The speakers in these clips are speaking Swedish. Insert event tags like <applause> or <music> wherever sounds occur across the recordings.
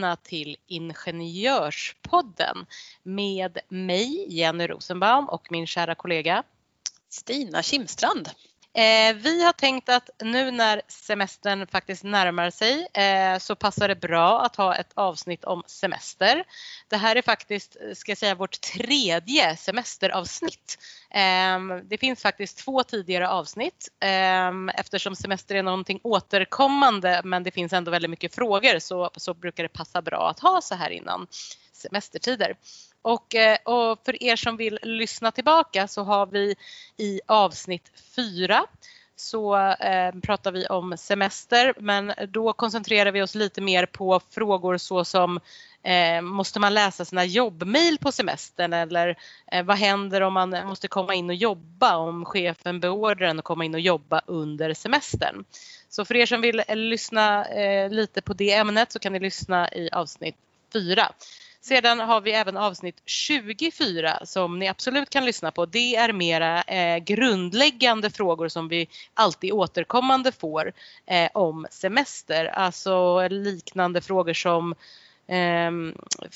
Välkomna till Ingenjörspodden med mig Jenny Rosenbaum och min kära kollega Stina Kimstrand. Eh, vi har tänkt att nu när semestern faktiskt närmar sig eh, så passar det bra att ha ett avsnitt om semester. Det här är faktiskt, eh, ska jag säga, vårt tredje semesteravsnitt. Eh, det finns faktiskt två tidigare avsnitt eh, eftersom semester är någonting återkommande men det finns ändå väldigt mycket frågor så, så brukar det passa bra att ha så här innan semestertider. Och, eh, och, för er som vill lyssna tillbaka så har vi i avsnitt 4 så eh, pratar vi om semester men då koncentrerar vi oss lite mer på frågor såsom eh, måste man läsa sina jobbmail på semestern eller eh, vad händer om man måste komma in och jobba om chefen beordrar en att komma in och jobba under semestern. Så för er som vill eh, lyssna eh, lite på det ämnet så kan ni lyssna i avsnitt 4. Sedan har vi även avsnitt 24 som ni absolut kan lyssna på. Det är mera eh, grundläggande frågor som vi alltid återkommande får eh, om semester. Alltså liknande frågor som eh,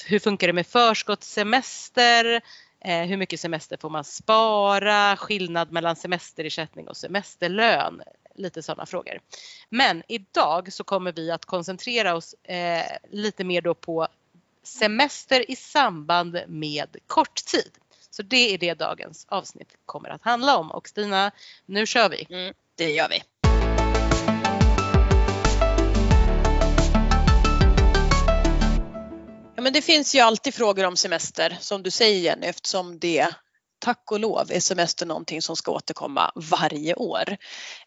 hur funkar det med förskottssemester? Eh, hur mycket semester får man spara? Skillnad mellan semesterersättning och semesterlön? lite sådana frågor. Men idag så kommer vi att koncentrera oss eh, lite mer då på semester i samband med korttid. Så det är det dagens avsnitt kommer att handla om. Och Stina, nu kör vi. Mm, det gör vi. Ja, men det finns ju alltid frågor om semester som du säger Jenny eftersom det tack och lov är semester någonting som ska återkomma varje år.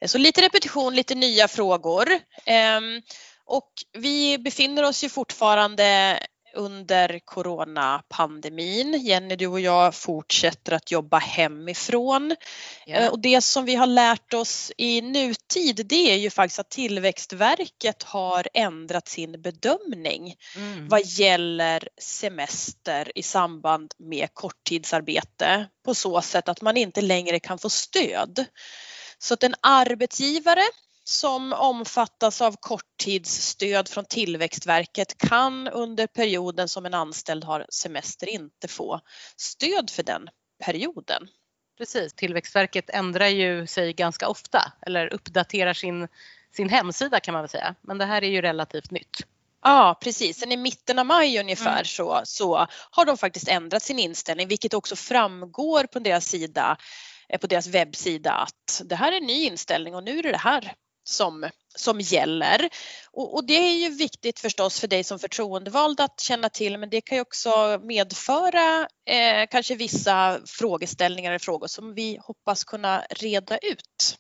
Så lite repetition, lite nya frågor. Ehm, och vi befinner oss ju fortfarande under coronapandemin. Jenny, du och jag fortsätter att jobba hemifrån. Yeah. Och det som vi har lärt oss i nutid det är ju faktiskt att Tillväxtverket har ändrat sin bedömning mm. vad gäller semester i samband med korttidsarbete på så sätt att man inte längre kan få stöd. Så att en arbetsgivare som omfattas av korttidsstöd från Tillväxtverket kan under perioden som en anställd har semester inte få stöd för den perioden. Precis, Tillväxtverket ändrar ju sig ganska ofta eller uppdaterar sin, sin hemsida kan man väl säga. Men det här är ju relativt nytt. Ja precis, sen i mitten av maj ungefär mm. så, så har de faktiskt ändrat sin inställning vilket också framgår på deras sida eh, på deras webbsida att det här är en ny inställning och nu är det det här som, som gäller. Och, och, det är ju viktigt förstås för dig som förtroendevald att känna till men det kan ju också medföra eh, kanske vissa frågeställningar och frågor som vi hoppas kunna reda ut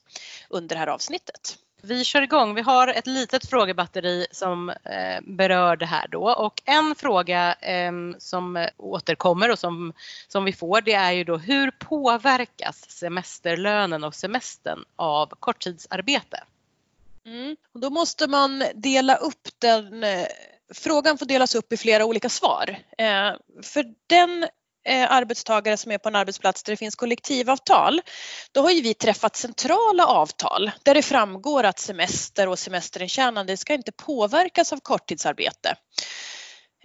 under det här avsnittet. Vi kör igång. Vi har ett litet frågebatteri som eh, berör det här då och en fråga eh, som återkommer och som, som vi får det är ju då hur påverkas semesterlönen och semestern av korttidsarbete? Mm. Och då måste man dela upp den, eh, frågan får delas upp i flera olika svar. Eh, för den eh, arbetstagare som är på en arbetsplats där det finns kollektivavtal, då har ju vi träffat centrala avtal där det framgår att semester och semesterintjänande ska inte påverkas av korttidsarbete.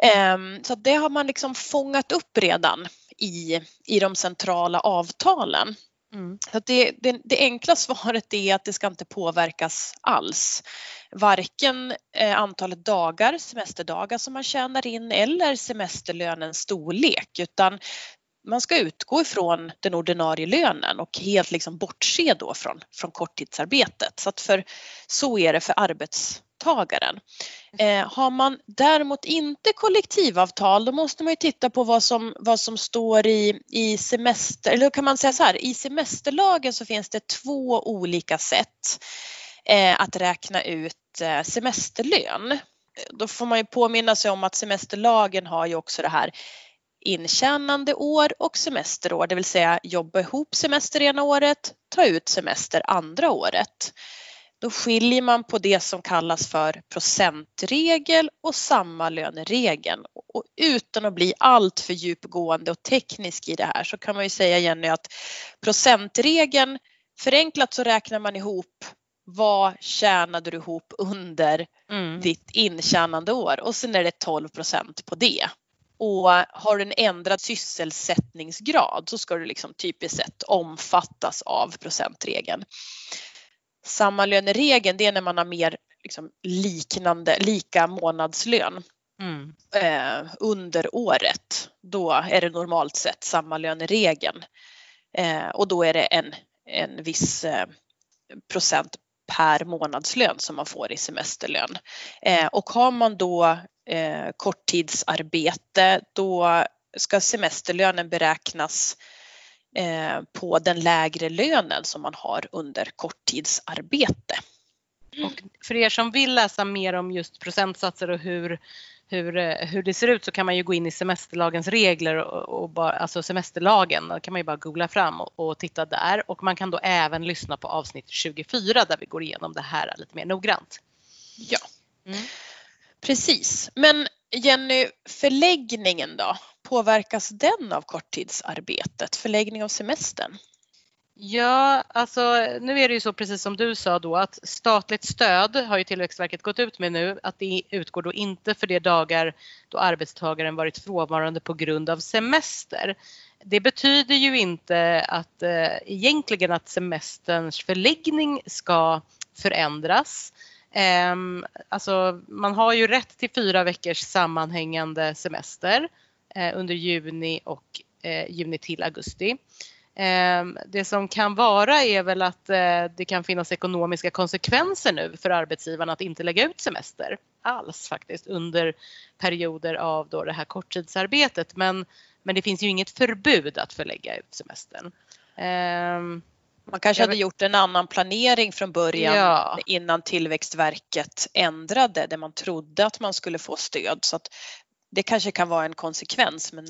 Ehm, så det har man liksom fångat upp redan i, i de centrala avtalen. Mm. Så det, det, det, enkla svaret är att det ska inte påverkas alls. Varken eh, antalet dagar, semesterdagar som man tjänar in eller semesterlönens storlek utan man ska utgå ifrån den ordinarie lönen och helt liksom bortse då från, från korttidsarbetet. Så, att för, så är det för arbets arbetstagaren. Eh, har man däremot inte kollektivavtal då måste man ju titta på vad som, vad som står i, i semester, eller kan man säga så här, i semesterlagen så finns det två olika sätt eh, att räkna ut eh, semesterlön. Då får man ju påminna sig om att semesterlagen har ju också det här intjänande år och semesterår, det vill säga jobba ihop semester ena året, ta ut semester andra året. Då skiljer man på det som kallas för procentregel och sammalöneregeln. Och utan att bli alltför djupgående och teknisk i det här så kan man ju säga Jenny att procentregeln förenklat så räknar man ihop vad tjänade du ihop under mm. ditt intjänande år och sen är det 12 procent på det. Och har du en ändrad sysselsättningsgrad så ska du liksom typiskt sett omfattas av procentregeln. Sammalöneregeln det är när man har mer liksom liknande, lika månadslön mm. eh, under året. Då är det normalt sett sammalöneregeln eh, och då är det en, en viss eh, procent per månadslön som man får i semesterlön. Eh, och har man då eh, korttidsarbete då ska semesterlönen beräknas på den lägre lönen som man har under korttidsarbete. Och för er som vill läsa mer om just procentsatser och hur hur, eh, hur det ser ut så kan man ju gå in i semesterlagens regler och, och bara, alltså semesterlagen, då kan man ju bara googla fram och, och, titta där och man kan då även lyssna på avsnitt 24 där vi går igenom det här lite mer noggrant. Ja, mm. precis. Men Jenny, förläggningen då? Påverkas den av korttidsarbetet, förläggning av semestern? Ja, alltså nu är det ju så precis som du sa då att statligt stöd har ju Tillväxtverket gått ut med nu att det utgår då inte för de dagar då arbetstagaren varit frånvarande på grund av semester. Det betyder ju inte att eh, egentligen att semesterns förläggning ska förändras. Eh, alltså man har ju rätt till fyra veckors sammanhängande semester eh, under juni och eh, juni till augusti. Ehm, det som kan vara är väl att eh, det kan finnas ekonomiska konsekvenser nu för arbetsgivarna att inte lägga ut semester alls faktiskt under perioder av då det här korttidsarbetet. Men, men det finns ju inget förbud att förlägga ut semestern. Ehm, man kanske hade gjort en annan planering från början ja. innan Tillväxtverket ändrade det man trodde att man skulle få stöd. Så att det kanske kan vara en konsekvens men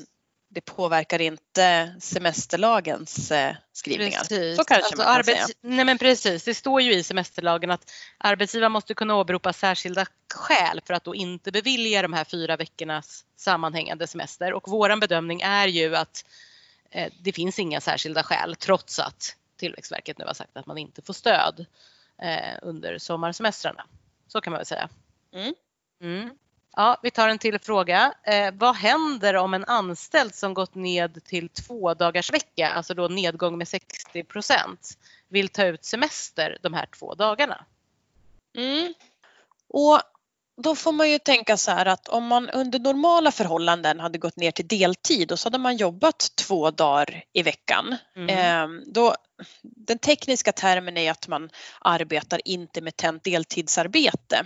det påverkar inte semesterlagens eh, skrivningar. Precis. Så kanske alltså man kan arbets... säga. Nej men precis, det står ju i semesterlagen att arbetsgivaren måste kunna åberopa särskilda skäl för att då inte bevilja de här fyra veckornas sammanhängande semester och våran bedömning är ju att eh, det finns inga särskilda skäl trots att Tillväxtverket nu har sagt att man inte får stöd eh, under sommarsemestrarna. Så kan man väl säga. Mm. Mm. Ja, vi tar en till fråga. Eh, vad händer om en anställd som gått ned till två dagars vecka, alltså då nedgång med 60 procent, vill ta ut semester de här två dagarna? Mm. Och då får man ju tänka så här att om man under normala förhållanden hade gått ner till deltid och så hade man jobbat två dagar i veckan. Mm. Eh, då, den tekniska termen är att man arbetar intermittent deltidsarbete.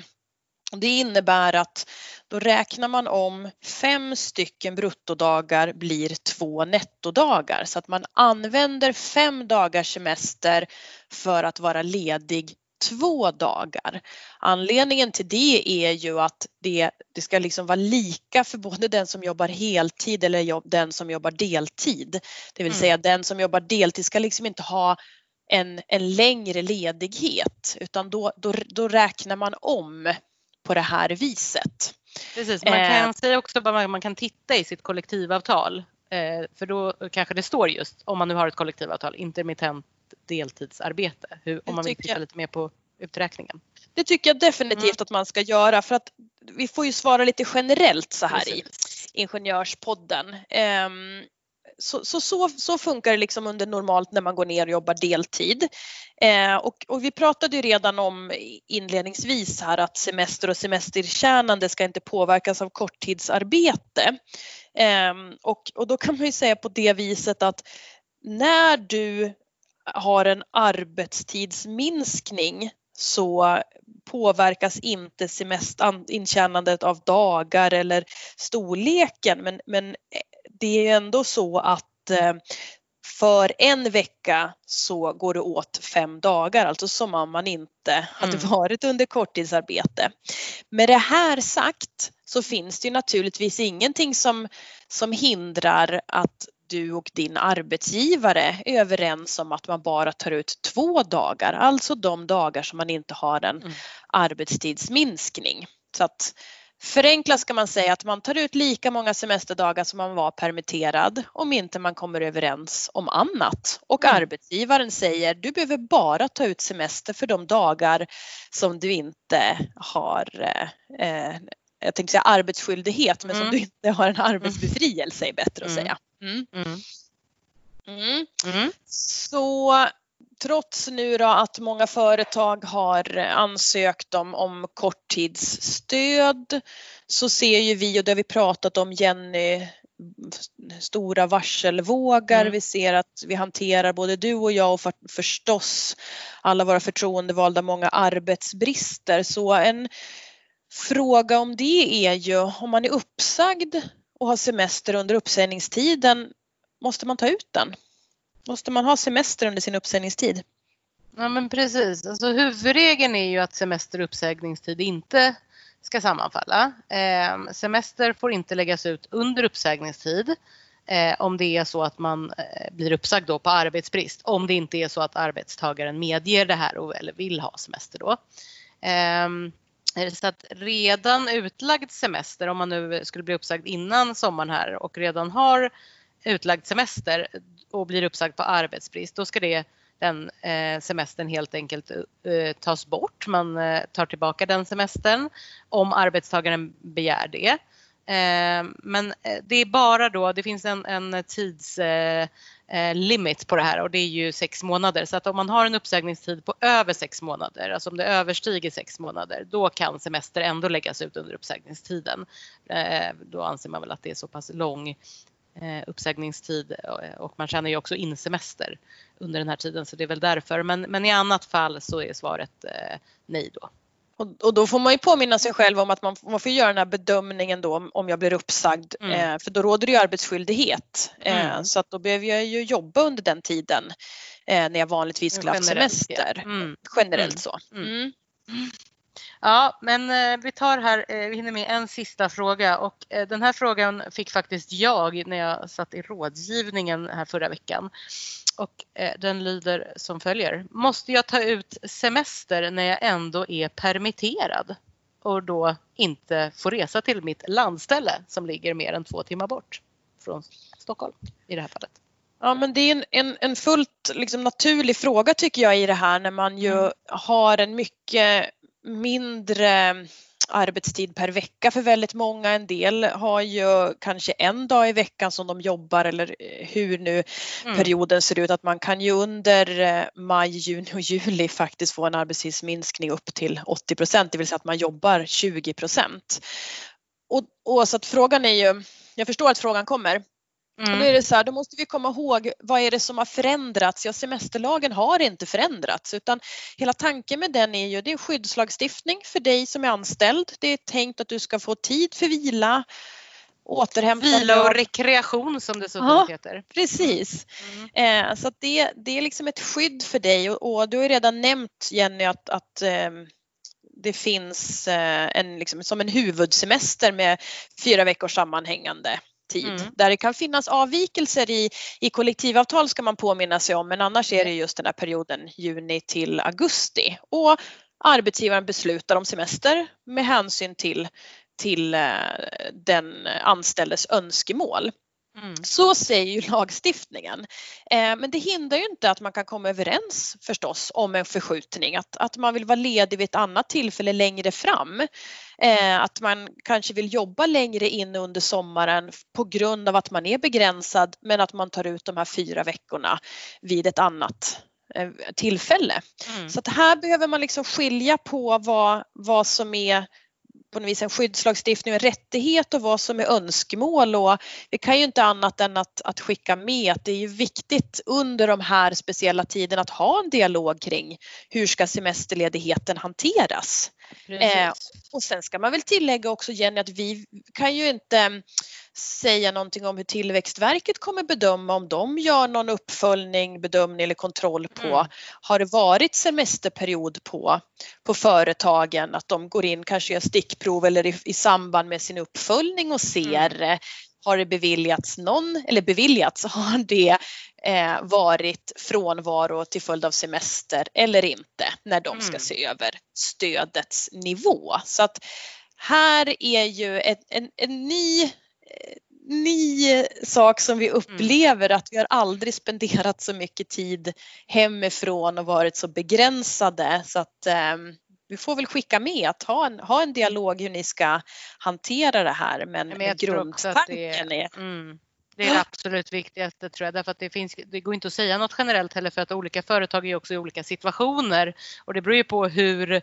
Det innebär att då räknar man om fem stycken bruttodagar blir två nettodagar så att man använder fem dagars semester för att vara ledig två dagar. Anledningen till det är ju att det, det ska liksom vara lika för både den som jobbar heltid eller jobb, den som jobbar deltid. Det vill mm. säga den som jobbar deltid ska liksom inte ha en, en längre ledighet utan då, då, då räknar man om på det här viset. Precis, man kan eh, säga också att man kan titta i sitt kollektivavtal eh, för då kanske det står just om man nu har ett kollektivavtal intermittent deltidsarbete. Hur, om man vill titta lite mer på uträkningen. Det tycker jag definitivt mm. att man ska göra för att vi får ju svara lite generellt så här Precis. i Ingenjörspodden. Um, så, så, så, så, funkar det liksom under normalt när man går ner och jobbar deltid. Eh, och, och, vi pratade ju redan om inledningsvis här att semester och semestertjänande ska inte påverkas av korttidsarbete. Eh, och, och då kan man ju säga på det viset att när du har en arbetstidsminskning så påverkas inte semester, intjänandet av dagar eller storleken men, men det är ändå så att eh, för en vecka så går det åt fem dagar, alltså som om man inte hade mm. varit under korttidsarbete. Med det här sagt så finns det ju naturligtvis ingenting som, som hindrar att du och din arbetsgivare är överens om att man bara tar ut två dagar, alltså de dagar som man inte har en mm. arbetstidsminskning. Så att Förenklat ska man säga att man tar ut lika många semesterdagar som man var permitterad om inte man kommer överens om annat. Och mm. arbetsgivaren säger du behöver bara ta ut semester för de dagar som du inte har eh, jag tänkte säga arbetsskyldighet men mm. som du inte har en arbetsbefrielse är bättre att mm. säga. Mm. Mm. Så trots nu då att många företag har ansökt om, om korttidsstöd så ser ju vi, och det har vi pratat om Jenny, stora varselvågar. Mm. Vi ser att vi hanterar både du och jag och för, förstås alla våra förtroendevalda många arbetsbrister. Så en fråga om det är ju om man är uppsagd och har semester under uppsägningstiden, måste man ta ut den? Måste man ha semester under sin uppsägningstid? Ja men precis, alltså, huvudregeln är ju att semester och uppsägningstid inte ska sammanfalla. Eh, semester får inte läggas ut under uppsägningstid eh, om det är så att man eh, blir uppsagd då på arbetsbrist. Om det inte är så att arbetstagaren medger det här och, eller vill ha semester då. Ehm, så att redan utlagd semester, om man nu skulle bli uppsagd innan sommaren här och redan har utlagd semester och blir uppsagd på arbetsbrist, då ska det, den eh, semestern helt enkelt eh, eh tas bort. Man eh, tar tillbaka den semestern om arbetstagaren begär det. Eh, men eh, det är bara då, det finns en, en tidslimit eh, på det här och det är ju sex månader. Så att om man har en uppsägningstid på över sex månader, alltså om det överstiger sex månader, då kan semester ändå läggas ut under uppsägningstiden. Då anser man väl att det är så pass lång uppsägningstid och man tjänar ju också in semester under den här tiden så det är väl därför. Men, men i annat fall så är svaret nej då. Och, och, då får man ju påminna sig själv om att man, man får göra den här bedömningen då om jag blir uppsagd mm. eh, för då råder det ju arbetsskyldighet. Eh, mm. Så att då behöver jag ju jobba under den tiden eh, när jag vanligtvis skulle haft semester. Mm. Generellt mm. så. Ja, men eh, vi tar här, eh, vi hinner med en sista fråga och eh, den här frågan fick faktiskt jag när jag satt i rådgivningen här förra veckan. Och den lyder som följer. Måste jag ta ut semester när jag ändå är permitterad och då inte får resa till mitt landställe som ligger mer än två timmar bort från Stockholm i det här fallet? Ja men det är en, en, en fullt liksom, naturlig fråga tycker jag i det här när man ju mm. har en mycket mindre arbetstid per vecka för väldigt många. En del har ju kanske en dag i veckan som de jobbar eller hur nu mm. perioden ser ut. Att man kan ju under eh, maj, juni och juli faktiskt få en arbetstidsminskning upp till 80 procent, det vill säga att man jobbar 20 procent. Och, och så att frågan är ju, jag förstår att frågan kommer, Mm. Och då är det så här, då måste vi komma ihåg vad är det som har förändrats? Ja, semesterlagen har inte förändrats utan hela tanken med den är ju, det är skyddslagstiftning för dig som är anställd. Det är tänkt att du ska få tid för vila, återhämtning. Vila och rekreation som det så ja, heter. Precis. Mm. Eh, så det, det är liksom ett skydd för dig och, och du har redan nämnt Jenny att, att eh, det finns eh, en, liksom, som en huvudsemester med fyra veckors sammanhängande tid. Mm. Där det kan finnas avvikelser i, i kollektivavtal ska man påminna sig om men annars är det just den här perioden juni till augusti. Och arbetsgivaren beslutar om semester med hänsyn till, till eh, den anställdes önskemål. Mm. Så säger ju <laughs> lagstiftningen. Eh, men det hindrar ju inte att man kan komma överens förstås om en förskjutning, att, att man vill vara ledig vid ett annat tillfälle längre fram. Eh, att man kanske vill jobba längre in under sommaren på grund av att man är begränsad men att man tar ut de här fyra veckorna vid ett annat eh, tillfälle. Mm. Så att här behöver man liksom skilja på vad, vad som är på något vis en skyddslagstiftning och en rättighet och vad som är önskemål och vi kan ju inte annat än att, att skicka med att det är viktigt under de här speciella tiderna att ha en dialog kring hur ska semesterledigheten hanteras. Eh, och sen ska man väl tillägga också Jenny att vi kan ju inte säga någonting om hur Tillväxtverket kommer bedöma om de gör någon uppföljning, bedömning eller kontroll på Mm. har det varit semesterperiod på, på företagen, att de går in, kanske gör stickprov eller i, i samband med sin uppföljning och ser eh, har det beviljats någon, eller beviljats, <laughs> har det eh, varit frånvaro till följd av semester eller inte när de ska Mm. se över stödets nivå. Så att här är ju en, en, en ny, ny sak som vi upplever att vi har aldrig spenderat så mycket tid hemifrån och varit så begränsade. Så att eh, vi får väl skicka med att ha en, ha en dialog hur ni ska hantera det här. Men, Men grundtanken är, är mm, det är det absolut viktigaste tror jag. Därför att det, finns, det går inte att säga något generellt heller för att olika företag är också i olika situationer. Och det beror ju på hur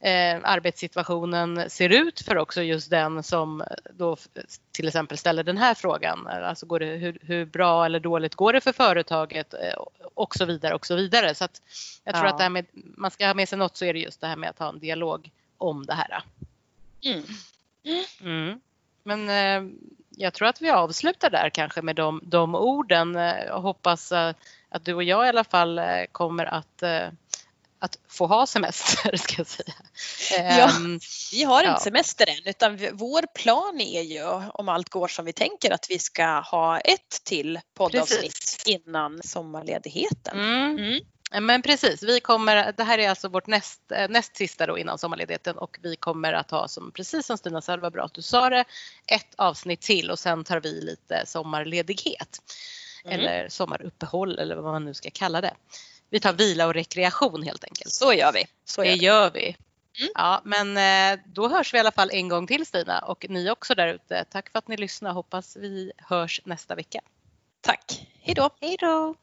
eh, arbetssituationen ser ut för också just den som då f- till exempel ställer den här frågan. Alltså går det, hur, hur bra eller dåligt går det för företaget eh, och så vidare och så vidare. Så att jag tror Ja. att det här med, man ska ha med sig något så är det just det här med att ha en dialog om det här. mm. Mm. Men eh, jag tror att vi avslutar där kanske med de, de orden. Eh, Jag hoppas eh, att du och jag i alla fall eh, kommer att, eh, att få ha semester <laughs> ska jag säga. Ja. Ehm, Vi har Ja. inte semester än utan vår plan är ju om allt går som vi tänker att vi ska ha ett till poddavsnitt Precis. innan sommarledigheten. mm. Mm. Men precis, vi kommer, det här är alltså vårt näst, eh, näst sista då innan sommarledigheten och vi kommer att ha som precis som Stina sa, var bra att du sa det, ett avsnitt till och sen tar vi lite sommarledighet. Mm. Eller sommaruppehåll eller vad man nu ska kalla det. Vi tar vila och rekreation helt enkelt. Så gör vi. Så Det gör vi. gör vi. Mm. Ja, men eh, då hörs vi i alla fall en gång till Stina och ni också där ute. Tack för att ni lyssnade. Hoppas vi hörs nästa vecka. Tack. Hej då. Hej då!